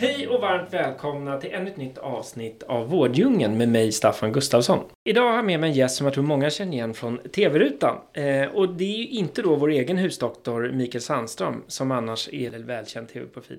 Hej och varmt välkomna till ännu ett nytt avsnitt av Vårddjungeln med mig Staffan Gustafsson. Idag har jag med mig en gäst som jag tror många känner igen från TV-rutan. Eh, och det är ju inte då vår egen husdoktor Mikael Sandström som annars är en välkänd TV-profil.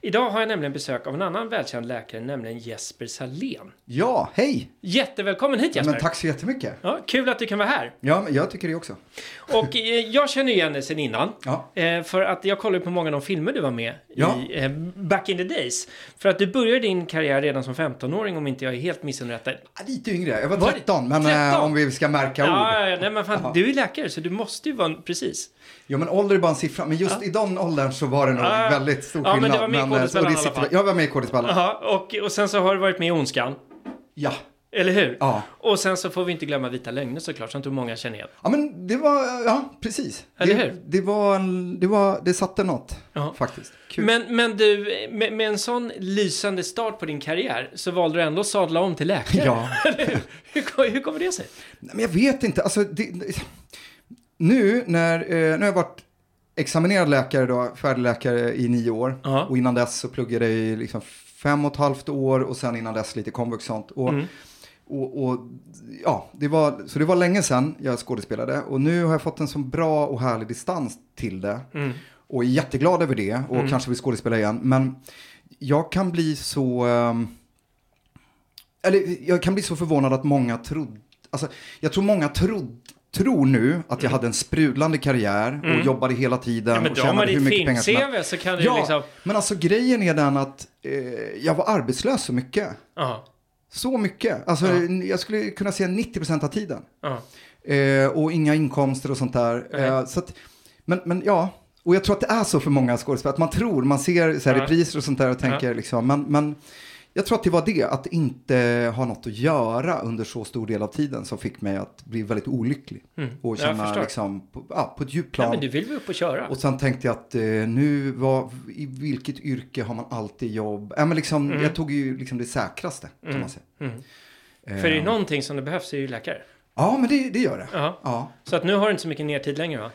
Idag har jag nämligen besök av en annan välkänd läkare, nämligen Jesper Salén. Ja, hej! Jättevälkommen hit Jesper! Men tack så jättemycket. Ja, kul att du kan vara här. Ja, men jag tycker det också. Och eh, jag känner igen dig sedan innan. Ja. Eh, för att jag kollade på många av de filmer du var med Ja. i eh, back in the days. För att du började din karriär redan som 15-åring om inte jag är helt missunderrättad. Ja, Lite yngre, jag var Var 13, men 13? eh, om vi ska märka ord. Ja, ja, nej men fan, du är läkare så du måste ju vara precis. Jo, men ålder är bara en siffra. Men just i den åldern så var det nog Ja. väldigt stor Ja, men skillnad. det var med i eh, och i alla fall. Jag var med i. Jaha, och, och sen så har du varit med i Ondskan. Ja. Eller hur? Ja. Och sen så får vi inte glömma Vita lögner såklart, som tror många känner igen. Ja, men det var, ja, precis. Eller det, hur? Det var, det var, det satte något, Ja. faktiskt. Kul. Men, men du, med, med en sån lysande start på din karriär så valde du ändå att sadla om till läkare. Ja. hur, kom- hur kommer det sig? Nej, men jag vet inte, alltså det, nu när, eh, nu har jag varit examinerad läkare då, färdig läkare i nio år. Ja. Och innan dess så pluggade jag i liksom fem och ett halvt år och sen innan dess lite komvux och sånt. Och, Mm. Och, och ja, det var, så det var länge sedan jag skådespelade. Och nu har jag fått en så bra och härlig distans till det. Mm. Och är jätteglad över det och kanske vill skådespela igen. Men jag kan bli så... ehm, eller jag kan bli så förvånad att många trodde... Alltså, jag tror många trod, tror nu att jag hade en sprudlande karriär och jobbade hela tiden Mm. Ja, men och tjänade hur mycket pengar som helst. Ja, liksom... men alltså grejen är den att eh, jag var arbetslös så mycket. Ja, Så mycket. Alltså jag skulle kunna säga 90% av tiden. ja. Eh, och inga inkomster och sånt där. Eh, så att, men, men ja, och jag tror att det är så för många skådespelare. Att man tror, man ser så här, Ja. repriser och sånt där och tänker liksom, men, men jag tror att det var det, att inte ha något att göra under så stor del av tiden som fick mig att bli väldigt olycklig. Och Mm. Jag känna liksom, på, ja, på ett djupt ja plan. men du vill väl upp och köra? Och sen tänkte jag att eh, nu, var, i vilket yrke har man alltid jobb? Ja, men liksom, Jag tog ju liksom det säkraste, kan man säga. Mm. Eh, För är det någonting som det behövs är ju läkare. Ja, men det, det gör det. Ja. Ja. Så att nu har du inte så mycket nertid längre va?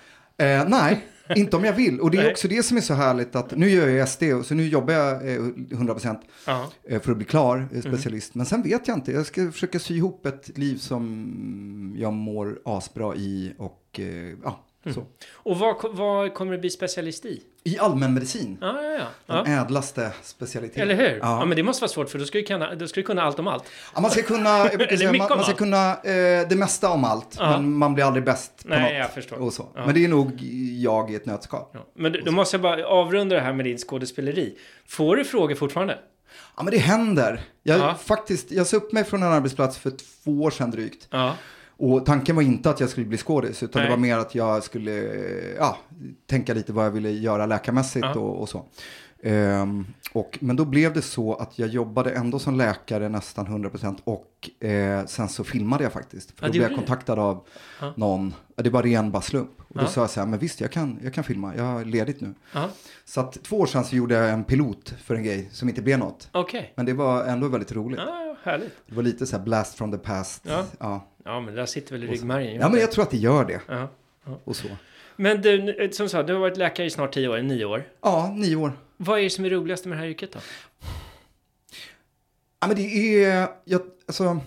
Eh, nej, inte om jag vill. Och det är också det som är så härligt att nu gör jag SD, och så nu jobbar jag eh, 100% Ja. eh, för att bli klar Mm. eh, specialist. Men sen vet jag inte, jag ska försöka sy ihop ett liv som jag mår asbra i och eh, ja, Mm. Och vad, vad kommer du bli specialist i? I allmänmedicin, Ja, ja, ja. den ja. ädlaste specialiteten. Eller hur? Ja. Ja. men det måste vara svårt för då ska du kunna, då ska du kunna allt om allt. Ja, man ska kunna, säga, man, man ska allt. kunna eh, det mesta om allt, Ja. men man blir aldrig bäst på Nej, något. jag förstår. Och så. Men det är nog jag i ett nötskal. Men då- då måste jag bara avrunda det här med din skådespeleri. Får du frågor fortfarande? Ja, men det händer. Jag, Ja. faktiskt, jag sa upp mig från en arbetsplats för två år sedan drygt. Och tanken var inte att jag skulle bli skådis, utan Nej. det var mer att jag skulle ja, tänka lite vad jag ville göra läkarmässigt Ja. och, och så. Ehm, och, men då blev det så att jag jobbade ändå som läkare nästan 100% och eh, sen så filmade jag faktiskt. För då det blev jag kontaktad av Ja. någon, det var ren bara slump. Och då Ja. sa jag så här, men visst jag kan, jag kan filma, jag är ledigt nu. Så att två år sedan så gjorde jag en pilot för en grej som inte blev något. Okej. Men det var ändå väldigt roligt. Härligt. Det var lite så här blast from the past. Ja. Ja, men det där sitter väl i ryggmärgen. ja men jag tror att det gör det. Och så. Men du, nu- som sagt, du har varit läkare i snart tio år, nio år. Ja, nio år. Vad är det som är roligast med det här yrket då? Ja, men det är, jag, alltså,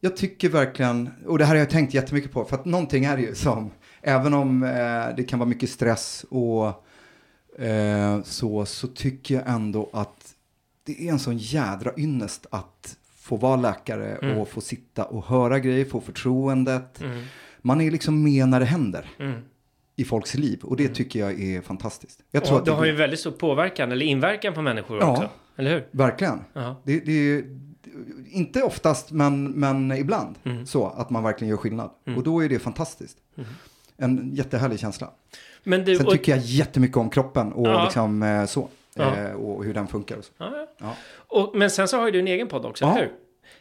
jag tycker verkligen, och det här har jag tänkt jättemycket på, för att någonting är det ju som, även om eh, det kan vara mycket stress och eh, så, så tycker jag ändå att det är en sån jädra ynnest att få vara läkare Mm. och få sitta och höra grejer, få förtroendet. Mm. Man är liksom med när det händer Mm. I folks liv och det tycker jag är fantastiskt. Jag tror att det det, har ju väldigt stor påverkan, eller inverkan på människor Ja. också. Eller hur? Verkligen. Ja. Det, det är inte oftast, men, men ibland Mm. så att man verkligen gör skillnad. Mm. Och då är det fantastiskt. En jättehärlig känsla. Men du, Sen och, tycker jag jättemycket om kroppen och Ja. liksom eh, så. Ja. eh, och hur den funkar. Och så. Ja, ja. Ja. Och, men sen så har ju du en egen podd också, Ja. eller hur?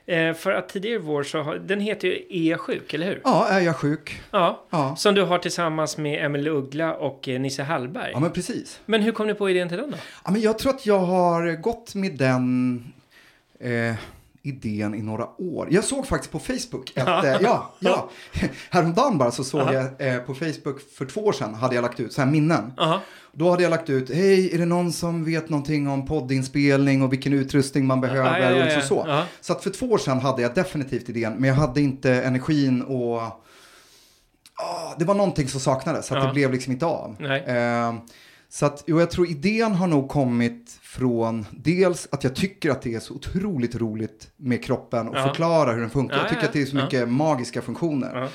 Eh, för att tidigare i vår så har, den heter ju Är jag sjuk, eller hur? Ja, är jag sjuk? Ja. Ja. Som du har tillsammans med Emelie Uggla och eh, Nisse Hallberg. Ja, men precis. Men hur kom ni på idén till den då? Ja, men jag tror att jag har gått med den eh, idén i några år. Jag såg faktiskt på Facebook, att, eh, ja, ja, häromdagen bara så såg Aha. jag eh, på Facebook för två år sedan hade jag lagt ut så här minnen. Jaha. Då hade jag lagt ut, hej, är det någon som vet någonting om poddinspelning och vilken utrustning man behöver Ja, ja, ja, och liksom så. ja. Så att för två år sedan hade jag definitivt idén, men jag hade inte energin och ah, det var någonting som saknades, så att Ja. det blev liksom inte av. Nej. Eh, så att, jo, jag tror idén har nog kommit från dels att jag tycker att det är så otroligt roligt med kroppen och Ja. förklara hur den funkar. Ja, jag tycker att det är så mycket magiska funktioner.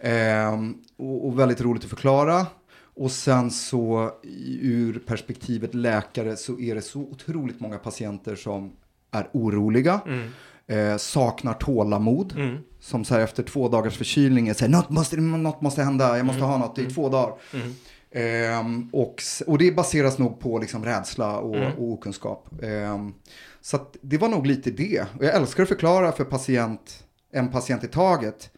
Ehm, och, och väldigt roligt att förklara. Och sen så ur perspektivet läkare så är det så otroligt många patienter som är oroliga, Mm. eh, saknar tålamod. Mm. Som så här efter två dagars förkylning är så här, något måste, något måste hända, jag måste ha något i två dagar. Mm. Ehm, och, och det baseras nog på liksom rädsla och, Mm. och okunskap. Ehm, så det var nog lite det. Och jag älskar att förklara för patient, en patient i taget.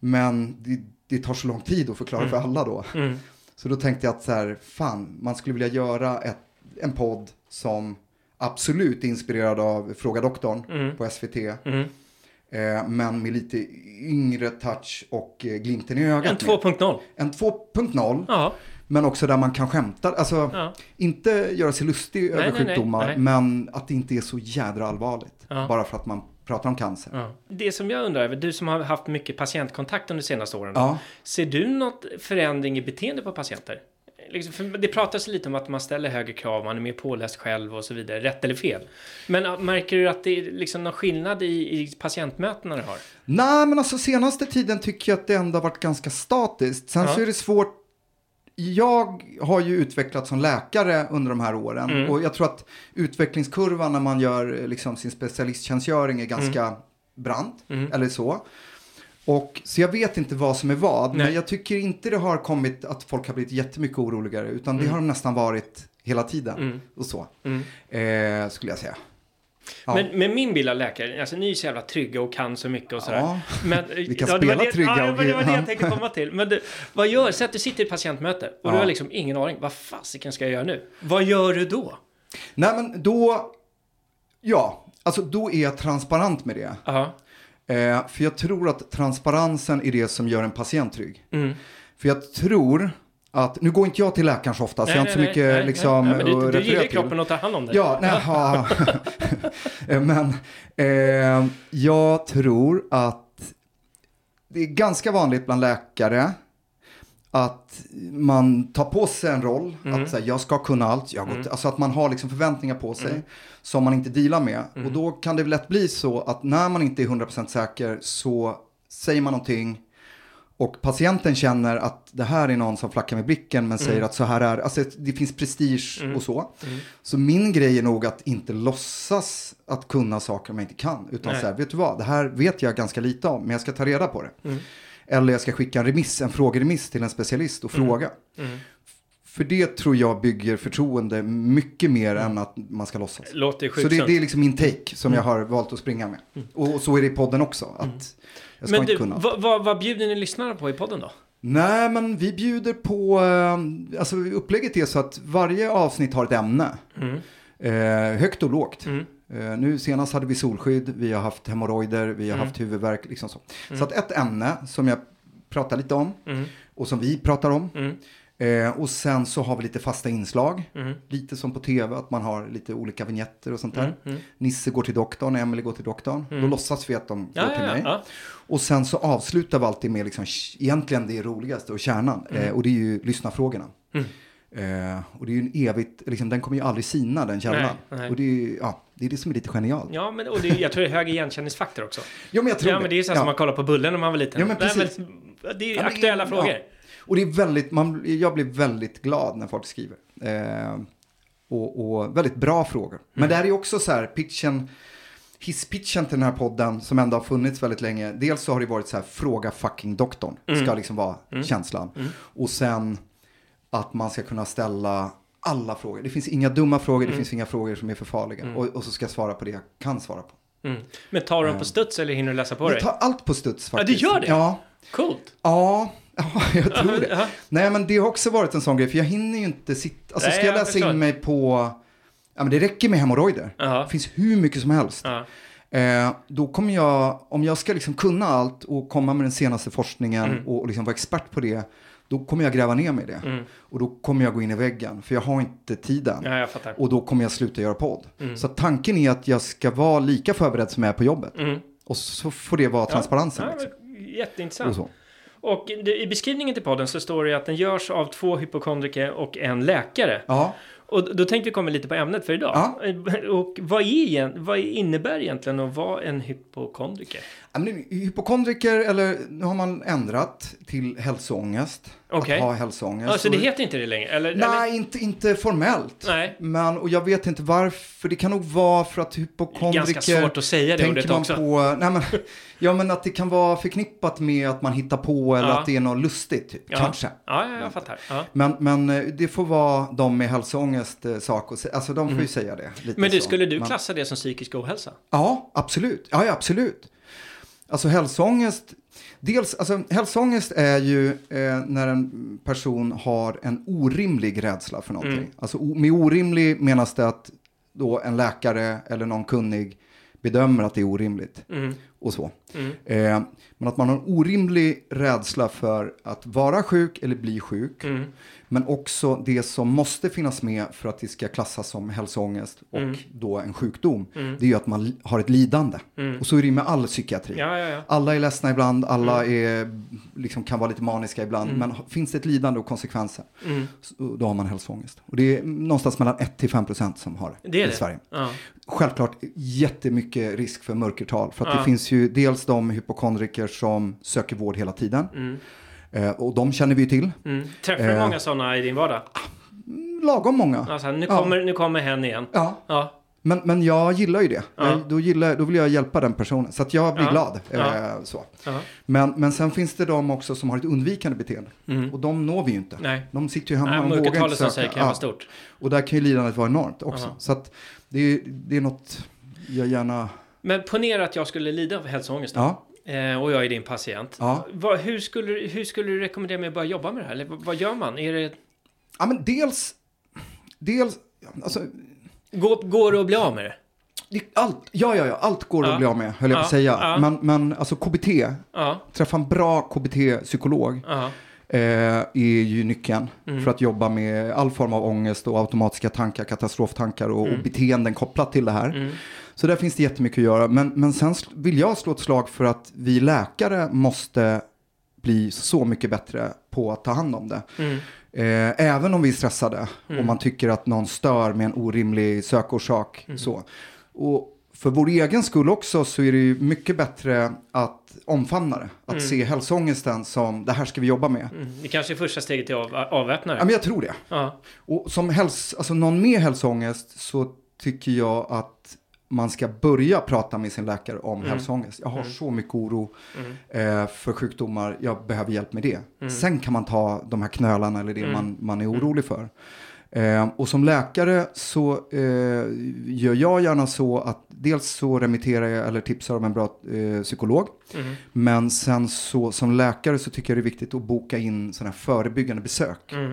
Men det, det tar så lång tid att förklara för alla då. Mm. Så då tänkte jag att så här, fan, man skulle vilja göra ett, en podd som absolut är inspirerad av Fråga doktorn Mm. på SVT. Eh, men med lite yngre touch och eh, glimten i ögat. En 2.0. En 2.0. Ja. Men också där man kan skämta, alltså Ja. inte göra sig lustig över nej, nej, sjukdomar, nej. men att det inte är så jädra allvarligt. Ja. Bara för att man pratar om cancer. Ja. Ja. Det som jag undrar över, du som har haft mycket patientkontakt under de senaste åren. Ser du något förändring i beteende på patienter? Liksom, det pratas lite om att man ställer högre krav, man är mer påläst själv och så vidare, rätt eller fel. Men äh, märker du att det är liksom någon skillnad i, i patientmötena du har? Nej, men alltså senaste tiden tycker jag att det ändå har varit ganska statiskt. Sen Ja. så är det svårt. Jag har ju utvecklats som läkare under de här åren Mm. och jag tror att utvecklingskurvan när man gör liksom sin specialisttjänstgöring är ganska brant Mm. eller så. Och så jag vet inte vad som är vad, Nej. men jag tycker inte det har kommit att folk har blivit jättemycket oroligare, utan det Mm. har de nästan varit hela tiden Mm. och så, Mm. eh, skulle jag säga. Ja. Men, men min bild av läkare, alltså ni är så jävla trygga och kan så mycket och sådär. Ja. Men, Vi kan det var spela det, trygga ja, och men det var det ja. jag tänkte komma till. Men du, vad gör, säg att du sitter i ett patientmöte och du Ja. har liksom ingen aning. Vad fasiken ska jag göra nu? Vad gör du då? Nej, men då, ja, alltså då är jag transparent med det. Ja. Eh, för jag tror att transparensen är det som gör en patient trygg. Mm. För jag tror att, nu går inte jag till läkaren så ofta, så jag har inte så mycket liksom nej, men du, att du gillar kroppen och tar hand om det. Ja, nej, ja. Eh, men eh, jag tror att det är ganska vanligt bland läkare att man tar på sig en roll, Mm. att säga, jag ska kunna allt, jag har gått, alltså att man har liksom förväntningar på sig Mm. som man inte dealar med. Och då kan det lätt bli så att när man inte är 100% säker så säger man någonting och patienten känner att det här är någon som flackar med blicken men säger att så här är alltså det finns prestige Mm. och så. Mm. Så min grej är nog att inte låtsas att kunna saker man inte kan. Utan Nej. så här, vet du vad, det här vet jag ganska lite om, men jag ska ta reda på det. Mm. Eller jag ska skicka en remiss, en frågeremiss till en specialist och fråga. Mm. För det tror jag bygger förtroende mycket mer än att man ska låtsas. Låter Så sjukt det, sunt. det är liksom min take som jag har valt att springa med. Och, och så är det i podden också. Att jag ska Men inte du, kunna. vad, vad, vad bjuder ni lyssnarna på i podden då? Nej, men vi bjuder på, eh, alltså upplägget är så att varje avsnitt har ett ämne. Mm. Eh, högt och lågt. Mm. Eh, nu senast hade vi solskydd, vi har haft hemorrojder, vi har Mm. haft huvudvärk, liksom så. Mm. Så att ett ämne som jag pratar lite om Mm. och som vi pratar om. Mm. Eh, och sen så har vi lite fasta inslag, Mm. lite som på tv, att man har lite olika vignetter och sånt där. Mm. Nisse går till doktorn, Emelie går till doktorn. Då låtsas vi att de Ja, går till ja, mig. ja. Och sen så avslutar vi alltid med liksom, egentligen det roligaste och kärnan. Eh, och det är ju lyssnarfrågorna. Eh, och det är ju en evigt, liksom, den kommer ju aldrig sina den källan. Och det är, ju- ja, det är det som är lite genialt. Ja, men och det, jag tror det är hög igenkänningsfaktor också. Jo men jag tror Ja, men det är så här som man kollar på Bullen när man var liten. Ja, men Det är precis. väl- Det är Ja, men- aktuella ja. frågor. Och det är väldigt, man, jag blir väldigt glad när folk skriver. Eh, och, och väldigt bra frågor. Men Mm. det här är också så här, pitchen, hisspitchen till den här podden som ändå har funnits väldigt länge. Dels så har det varit så här, fråga fucking doktorn. Mm. Ska liksom vara Mm. känslan. Mm. Och sen att man ska kunna ställa alla frågor. Det finns inga dumma frågor, Mm. det finns inga frågor som är för farliga. Och, och så ska jag svara på det jag kan svara på. Mm. Men tar du dem på studs eller hinner du läsa på Jag dig? tar allt på studs Ja, du faktiskt. gör det? Ja, Coolt. ja, ja jag tror det. Nej, men det har också varit en sån grej, för jag hinner ju inte sitta... Alltså Nej, ska jag jag läsa förstår. in mig på... Ja, men det räcker med hemorrojder. Det finns hur mycket som helst. Eh, då kommer jag, om jag ska liksom kunna allt och komma med den senaste forskningen Mm. och, och liksom vara expert på det, då kommer jag gräva ner mig i det. Mm. Och då kommer jag gå in i väggen, för jag har inte tiden. ja. Och då kommer jag sluta göra podd. Mm. Så tanken är att jag ska vara lika förberedd som jag är på jobbet. Mm. Och så får det vara transparensen. Ja, liksom. och jätteintressant. så. Och det, i beskrivningen till podden så står det att den görs av två hypokondriker och en läkare. Ja, Och då tänkte vi komma lite på ämnet för idag. Och vad, är, vad innebär egentligen att vara en hypokondriker? Men hypokondriker, eller nu har man ändrat till hälsoångest. Okej. Att ha hälsoångest. Alltså det Och- heter inte det längre? Eller, Nej, eller? inte, inte formellt. Nej. Men, och jag vet inte varför. Det kan nog vara för att hypokondriker... Ganska svårt att säga det tänker ordet man också. På, nej men, ja, men att det kan vara förknippat med att man hittar på eller Ja. att det är något lustigt. Typ. Ja. Kanske. Ja, ja, jag fattar. Ja. Men, men eh, det får vara de med hälsoångest eh, sak säga. Alltså de får ju säga det. Mm. Men du, så. skulle du Men- klassa det som psykisk ohälsa? Ja, absolut. Ja, absolut. Alltså hälsoångest, dels, alltså hälsoångest är ju eh, när en person har en orimlig rädsla för någonting. Mm. Alltså med orimlig menas det att då en läkare eller någon kunnig bedömer att det är orimligt Mm. Och så. Mm. Eh, men att man har en orimlig rädsla för att vara sjuk eller bli sjuk. Mm. Men också det som måste finnas med för att det ska klassas som hälsoångest och Mm. då en sjukdom. Mm. Det är ju att man har ett lidande. Mm. Och så är det med all psykiatri. Ja, ja, ja. Alla är ledsna ibland, alla är, liksom, kan vara lite maniska ibland. Men finns det ett lidande och konsekvenser, Mm. så, då har man hälsoångest. Och det är någonstans mellan 1-5 procent som har det, Det i det? Sverige. Ja. Självklart jättemycket risk för mörkertal. För att det finns ju dels de hypokondriker som söker vård hela tiden. Mm. Eh, och de känner vi ju till. Mm. Träffar du Eh. många sådana i din vardag? Lagom många. Alltså, nu, Ja. kommer, nu kommer hen igen. Ja, Ja. men, men jag gillar ju det. Ja. Jag, då, gillar, då vill jag hjälpa den personen. Så att jag blir Ja. glad. Eh, Ja. så. ja. Men, men sen finns det de också som har ett undvikande beteende. Mm. Och de når vi ju inte. Nej. De sitter ju hemma Nej, och vågar inte söka. säger kan Ja. vara stort. Och där kan ju lidandet vara enormt också. Ja. Så att det, är- det är något jag gärna... Men ponera att jag skulle lida av hälsoångest. Ja, Eh, och jag är din patient. Ja. Hur, skulle, hur skulle du rekommendera mig att börja jobba med det här? Eller vad, gör man? Är det, ja men dels... Dels... Alltså, går, går det att bli av med det? allt, ja, ja, ja, allt går Ja. att bli av med, höll jag på att säga. Men, men alltså KBT, träffa en bra KBT-psykolog. eh, är ju nyckeln Mm. för att jobba med all form av ångest och automatiska tankar, katastroftankar och, och beteenden kopplat till det här. Mm. Så där finns det jättemycket att göra. Men, men sen vill jag slå ett slag för att vi läkare måste bli så mycket bättre på att ta hand om det. Mm. Eh, även om vi är stressade Mm. och man tycker att någon stör med en orimlig sökorsak. Mm. Så. Och för vår egen skull också så är det ju mycket bättre att omfamna det. Att Mm. se hälsoångesten som det här ska vi jobba med. Mm. Det kanske är första steget till av, avväpnare. Ja, men jag tror det. Ja. Och som häls alltså någon med hälsoångest så tycker jag att man ska börja prata med sin läkare om Mm. hälsoångest. Jag har Mm. så mycket oro Mm. eh, för sjukdomar, jag behöver hjälp med det. Mm. Sen kan man ta de här knölarna eller det Mm. man, man är orolig för. Eh, och som läkare så eh, gör jag gärna så att dels så remitterar jag eller tipsar om en bra eh, psykolog. Mm. Men sen så som läkare så tycker jag det är viktigt att boka in sådana här förebyggande besök. Mm.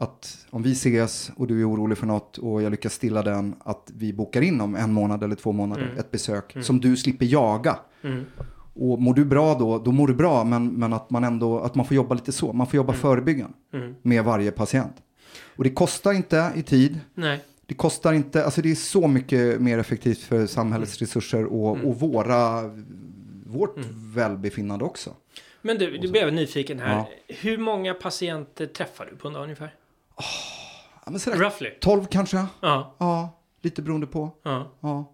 Att om vi ses och du är orolig för något och jag lyckas stilla den, att vi bokar in om en månad eller två månader Mm. ett besök Mm. som du slipper jaga. Mm. Och mår du bra då, då mår du bra, men, men att man ändå att man får jobba lite så. Man får jobba Mm. förebyggande Mm. med varje patient. Och det kostar inte i tid. Nej. Det kostar inte, alltså det är så mycket mer effektivt för samhällets resurser och, Mm. och våra, vårt Mm. välbefinnande också. Men du, du blev nyfiken här. Ja. Hur många patienter träffar du på en dag ungefär? Ja, men sådär, Roughly? 12 kanske? Ja. Ja, lite beroende på. ja. Ja,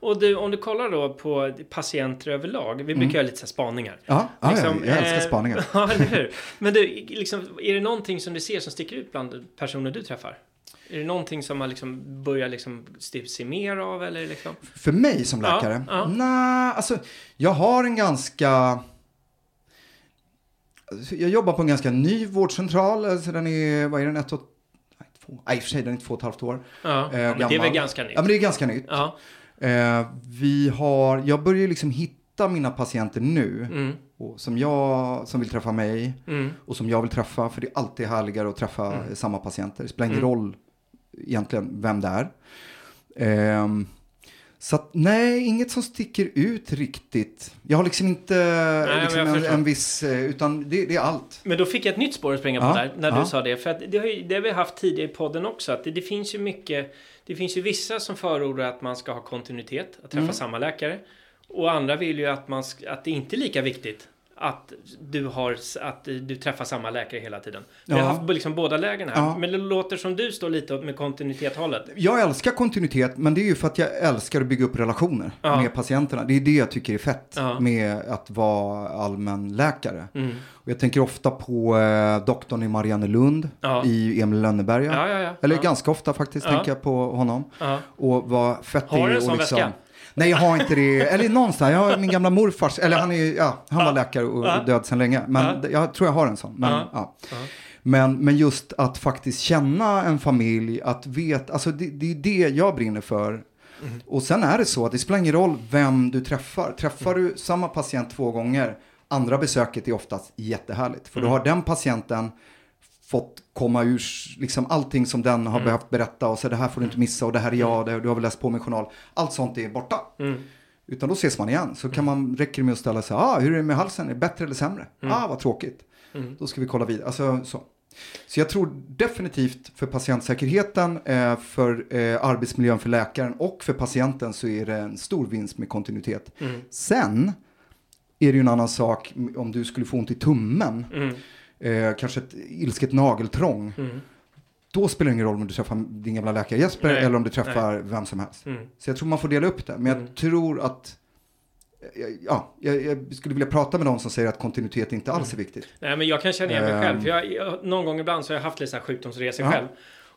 Och du, om du kollar då på patienter överlag. Vi brukar Mm. göra lite så spaningar. ja, ja, Liksom, ja jag älskar eh, spaningar. Ja, eller hur? Men du, liksom, är det någonting som du ser som sticker ut bland personer du träffar? Är det någonting som man liksom börjar liksom se mer av eller liksom? För mig som Ja, läkare? ja. Nej, alltså jag har en ganska... Jag jobbar på en ganska ny vårdcentral. Alltså den är, vad är den, ett och, nej, två, nej i och för sig den är två och ett halvt år. Ja, eh, men det är väl ganska nytt? Ja men det är ganska nytt. Ja. Eh, vi har, jag börjar liksom hitta mina patienter nu. Mm. Och som jag, som vill träffa mig. Mm. Och som jag vill träffa. För det är alltid härligare att träffa Mm. samma patienter. Det spelar ingen Mm. roll egentligen vem det är. Ehm, så att, nej, inget som sticker ut riktigt. Jag har liksom inte men liksom en, en viss, eh, utan det, det är allt. Men då fick jag ett nytt spår att springa på Ja, där, när du ja. sa det. För att det har, ju, det har vi haft tidigare i podden också. Att det, det finns ju mycket... Det finns ju vissa som förordar att man ska ha kontinuitet, att träffa Mm. samma läkare. Och andra vill ju att, man, att det inte är lika viktigt att du, har, att du träffar samma läkare hela tiden. Vi har Ja. haft liksom båda lägen här. Ja. Men det låter som du står lite med kontinuitet-hållet. Jag älskar kontinuitet, men det är ju för att jag älskar att bygga upp relationer Ja. med patienterna. Det är det jag tycker är fett med att vara allmänläkare. Mm. Och jag tänker ofta på eh, doktorn i Mariannelund i Emil Lönneberga. Ja, ja, ja. Eller ganska ofta faktiskt tänker jag på honom. Och vad fett det Har du är en sån liksom... väska? Nej, jag har inte det. Eller någonstans. Jag har min gamla morfars, eller han är ja, han var läkare och död sedan länge. Men Ja. jag tror jag har en sån. Men, Ja. Men, men just att faktiskt känna en familj, att veta, alltså det, det är det jag brinner för. Mm. Och sen är det så att det spelar ingen roll vem du träffar. Träffar du samma patient två gånger, andra besöket är oftast jättehärligt. För då Mm. har den patienten fått komma ur liksom allting som den har Mm. behövt berätta och så det här får du inte missa och det här är jag, det, du har väl läst på min journal. Allt sånt är borta. Mm. Utan då ses man igen. Så kan man, räcker det med att ställa sig, ah, hur är det med halsen? Är det bättre eller sämre? Ah, vad tråkigt. Mm. Då ska vi kolla vidare. Alltså, så. så jag tror definitivt för patientsäkerheten, eh, för eh, arbetsmiljön för läkaren och för patienten så är det en stor vinst med kontinuitet. Mm. Sen är det ju en annan sak om du skulle få ont i tummen, Mm. Eh, kanske ett ilsket nageltrång. Mm. Då spelar det ingen roll om du träffar din gamla läkare Jesper Nej, eller om du träffar vem som helst. Mm. Så jag tror man får dela upp det. Men jag Mm. tror att eh, Ja, jag, jag skulle vilja prata med någon som säger att kontinuitet inte alls är viktigt. Nej, men jag kan känna igen mig själv. För jag, jag, någon gång ibland så har jag haft lite så här sjukdomsresor Ja. själv.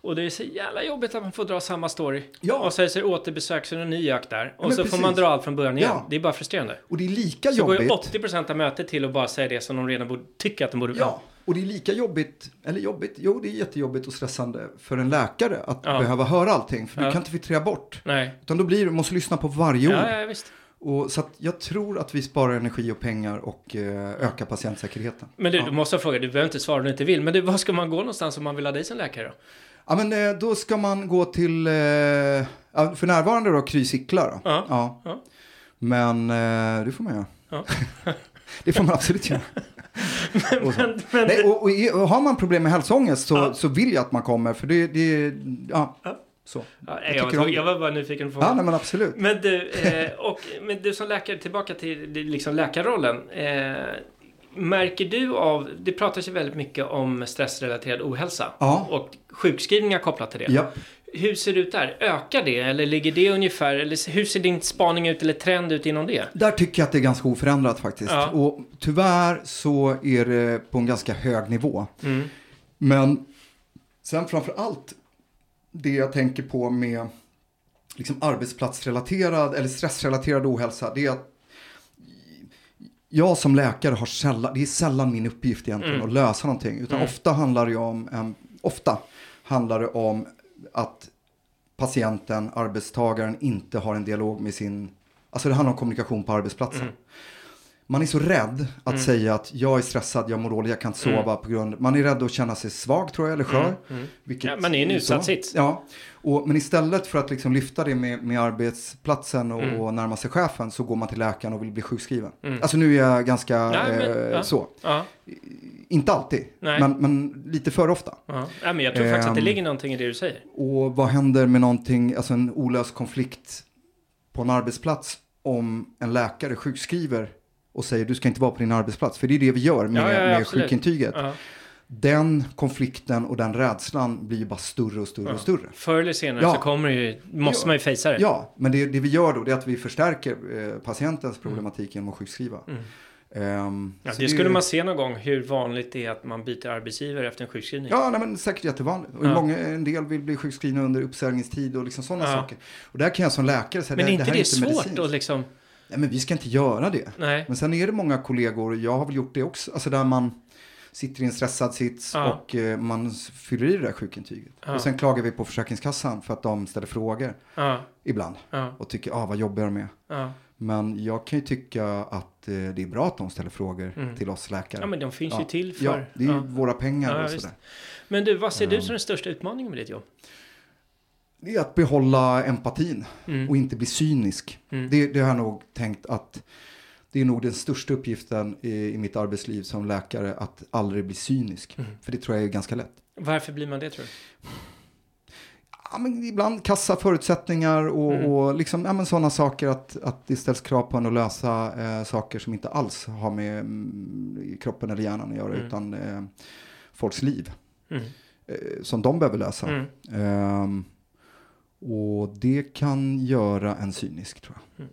Och det är så jävla jobbigt att man får dra samma story. Ja. Och så är det återbesök, så är det en ny jakt där. Och men så får man precis. dra allt från början igen. Ja. Det är bara frustrerande. Och det är lika Så går ju jobbigt. 80% av mötet till att bara säga det som de redan borde, tycker att de borde Ja, och det är lika jobbigt, eller jobbigt, jo det är jättejobbigt och stressande för en läkare att Ja. behöva höra allting. För Ja. du kan inte filtrera bort. Nej. Utan då blir du, måste lyssna på varje ord. Ja, ja, visst. Och, så att jag tror att vi sparar energi och pengar och eh, ökar patientsäkerheten. Men du, ja. du måste ha frågat, du behöver inte svara om du inte vill. Men du, var ska man gå någonstans om man vill ha dig som läkare då? Ja men eh, då ska man gå till, eh, för närvarande då, Kry Sickla. Ja. Ja. Men eh, det får man göra. Ja. det får man absolut göra. och, så. Men, men, Nej, och, och, och har man problem med hälsoångest så, Ja. så vill jag att man kommer. För det, det ja, Ja. så. ja, jag var, jag var bara nyfiken på Ja, nej, men absolut. Men du, eh, och, men du som läkare, tillbaka till liksom läkarrollen. Eh, märker du av, det pratas ju väldigt mycket om stressrelaterad ohälsa. Ja. Och sjukskrivningar kopplat till det. Ja. Hur ser det ut där? Ökar det? Eller ligger det ungefär? Eller hur ser din spaning ut eller trend ut inom det? Där tycker jag att det är ganska oförändrat faktiskt. Ja. Och tyvärr så är det på en ganska hög nivå. Mm. Men sen framför allt det jag tänker på med liksom arbetsplatsrelaterad eller stressrelaterad ohälsa. Det är att jag som läkare har sällan, det är sällan min uppgift egentligen Mm. att lösa någonting. Utan Mm. ofta handlar det om, em, ofta handlar det om att patienten, arbetstagaren inte har en dialog med sin, alltså det handlar om kommunikation på arbetsplatsen. Mm. Man är så rädd att Mm. säga att jag är stressad, jag mår dåligt, jag kan inte sova på grund, man är rädd att känna sig svag tror jag, eller skör. Mm. Mm. Vilket Ja, man är i en utsatt sits. Ja, och, men istället för att liksom lyfta det med, med arbetsplatsen och, Mm. och närma sig chefen så går man till läkaren och vill bli sjukskriven. Mm. Alltså nu är jag ganska Nej, men, eh, ja. så. Ja, Inte alltid, Nej. men, men lite för ofta. ja. ja, men jag tror faktiskt att det Ehm. ligger någonting i det du säger. Och vad händer med någonting, alltså en olöst konflikt på en arbetsplats om en läkare sjukskriver och säger du ska inte vara på din arbetsplats. För det är det vi gör med, Ja, ja, ja, med sjukintyget. Ja. Den konflikten och den rädslan blir ju bara större och större Ja. och större. Förr eller senare Ja. så kommer det ju, måste Ja. man ju fejsa det. Ja, men det, det vi gör då det är att vi förstärker eh, patientens problematik genom att sjukskriva. Mm. Ehm, Ja, så det skulle är- man se någon gång hur vanligt det är att man byter arbetsgivare efter en sjukskrivning. Ja, nej, men säkert jättevanligt. Och Ja. många, en del vill bli sjukskrivna under uppsägningstid och liksom sådana Ja. saker. Och där kan jag som läkare säga, men det, är inte det det, här är inte svårt medicinskt. att liksom... Nej, men vi ska inte göra det. Nej. Men sen är det många kollegor, jag har väl gjort det också, alltså där man, sitter i en stressad sits Ja. och eh, man fyller i det där sjukintyget. Ja. Och sen klagar vi på Försäkringskassan för att de ställer frågor Ja, ibland. Och tycker, ah vad jobbar de med? Men jag kan ju tycka att eh, det är bra att de ställer frågor Mm. till oss läkare. ja, men de finns ju till för... Ja, det är ju våra pengar och sådär. Men du, vad ser du Ja. som den största utmaningen med ditt jobb? Det är att behålla empatin Mm. och inte bli cynisk. Mm. Det, det har jag nog tänkt att det är nog den största uppgiften i, i mitt arbetsliv som läkare, att aldrig bli cynisk. Mm. För det tror jag är ganska lätt. Varför blir man det tror du? Ja, men ibland kassa förutsättningar och, Mm. och liksom, ja, sådana saker att, att det ställs krav på en att lösa eh, saker som inte alls har med mm, kroppen eller hjärnan att göra Mm. utan eh, folks liv Mm. eh, som de behöver lösa. Mm. Ehm, och det kan göra en cynisk tror jag.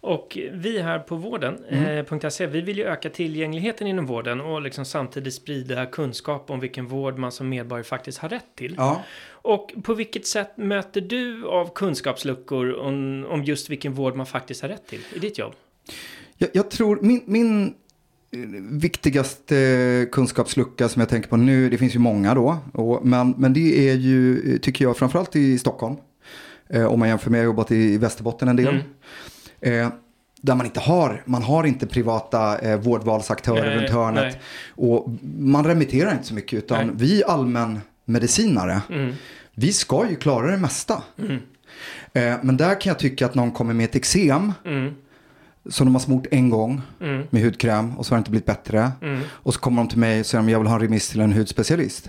Och vi här på vården, Mm. eh, .se, vi vill ju öka tillgängligheten inom vården och liksom samtidigt sprida kunskap om vilken vård man som medborgare faktiskt har rätt till. Ja. Och på vilket sätt möter du av kunskapsluckor om, om just vilken vård man faktiskt har rätt till i ditt jobb? Jag, jag tror min, min eh, viktigaste kunskapslucka som jag tänker på nu, det finns ju många då, och, men, men det är ju, tycker jag, framförallt i Stockholm. Eh, om man jämför med, jag har jobbat i Västerbotten en del. Mm. Eh, där man inte har, man har inte privata eh, vårdvalsaktörer Nej, runt hörnet. nej. Och man remitterar inte så mycket, utan Nej. vi allmänmedicinare, Mm. vi ska ju klara det mesta. Mm. Eh, men där kan jag tycka att någon kommer med ett eksem Mm. som de har smort en gång Mm. med hudkräm och så har det inte blivit bättre. Mm. Och så kommer de till mig och säger att jag vill ha en remiss till en hudspecialist.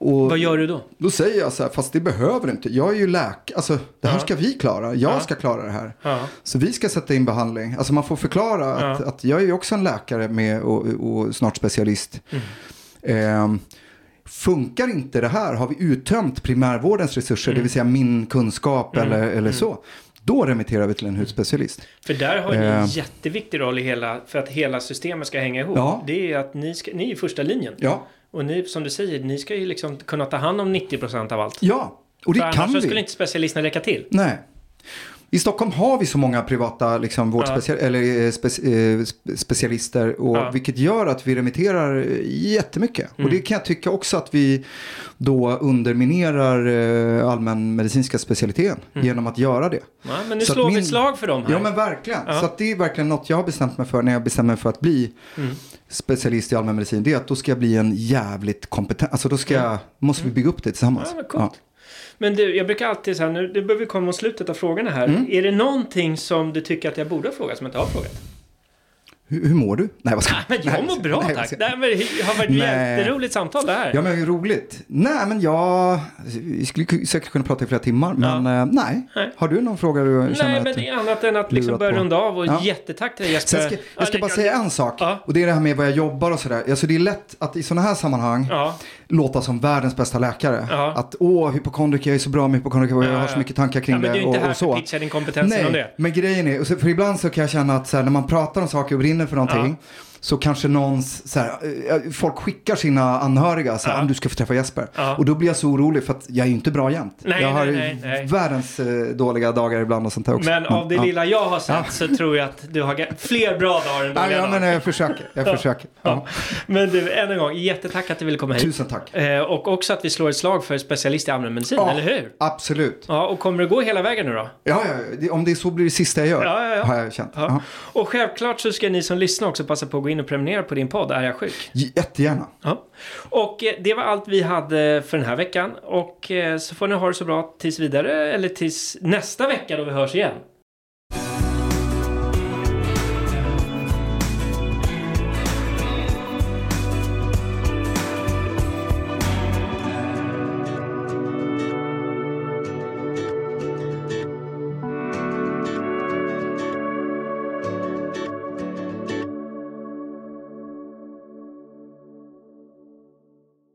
Mm. Och Vad gör du då? då säger jag så här, fast det behöver du inte. Jag är ju läkare, alltså det här Ja. ska vi klara. Jag Ja. ska klara det här. Ja. Så vi ska sätta in behandling. Alltså man får förklara att, att jag är ju också en läkare med och, och snart specialist. Mm. Ehm, funkar inte det här, har vi uttömt primärvårdens resurser, det vill säga min kunskap Mm. eller, eller så. Då remitterar vi till en hudspecialist. För där har ni en Eh. jätteviktig roll i hela, för att hela systemet ska hänga ihop. Ja. Det är att ni, ska, ni är i första linjen. Ja, Och ni, som du säger, ni ska ju liksom kunna ta hand om 90% av allt. ja. och det för kan annars vi. skulle inte specialisterna räcka till. Nej. I Stockholm har vi så många privata liksom, vårdspecial- eller, eh, spec- eh, spe- specialister. Och, Ja. Vilket gör att vi remitterar eh, jättemycket. Mm. Och det kan jag tycka också att vi då underminerar eh, allmänmedicinska specialiteten Mm. genom att göra det. Ja, men nu Så slår vi min- slag för dem här. Ja men verkligen. Ja. Så det är verkligen något jag har bestämt mig för när jag bestämmer mig för att bli Mm. Specialist i allmänmedicin. Det är att då ska jag bli en jävligt kompetent, alltså då ska jag, måste vi bygga upp det tillsammans. Mm. Ja. Men du, jag brukar alltid säga nu, det börjar vi komma mot slutet av frågorna här. Mm. Är det någonting som du tycker att jag borde ha frågat som jag inte har frågat? Hur, hur mår du? Nej vad ska Men jag mår bra nej, tack. ska- här var- det har varit ett Nej. jätteroligt samtal det här. Ja men roligt. Nej men jag, vi skulle ku- säkert kunna prata i flera timmar men eh, nej. Nej. Har du någon fråga du Nej, men det är annat än att liksom börja på. runda av och Ja. jättetack till dig Jesper. Ska, jag ska Ja, bara säga en sak. Ja. Och det är det här med vad jag jobbar och sådär. Alltså det är lätt att i sådana här sammanhang Ja, låta som världens bästa läkare. Ja. Att åh, hypokondriker, jag är så bra med hypokondriker och jag Ja, har ja. så mycket tankar kring ja men du är det inte och, här och för så. att pitcha din kompetens Nej, om det. men grejen är, för ibland så kan jag känna att så här, när man pratar om saker och brinner för någonting. Så kanske någons, så här, eh, folk skickar sina anhöriga så här, Ja. "Om du ska få träffa Jesper. Ja. Och då blir jag så orolig för att jag är ju inte bra jämt. Nej, jag har nej, nej, världens eh, dåliga dagar ibland och sånt där också. Men av det ja. lilla jag har sett så tror jag att du har fler bra dagar än dåliga ja, dagar. men jag försöker. Jag försöker. Men du, än en gång, jättetack att du ville komma hit. Tusen tack. Eh, och också att vi slår ett slag för specialist i allmänmedicin, eller hur? Absolut. Ja, och kommer det gå hela vägen nu då? Ja, om det är så blir det sista jag gör. Ja, ja, ja. Har jag känt. Och självklart så ska ni som lyssnar också passa på att gå in och prenumerera på din podd, Är jag sjuk? Jättegärna. Ja. Och eh, det var allt vi hade för den här veckan. Och eh, så får ni ha det så bra tills vidare, eller tills nästa vecka då vi hörs igen.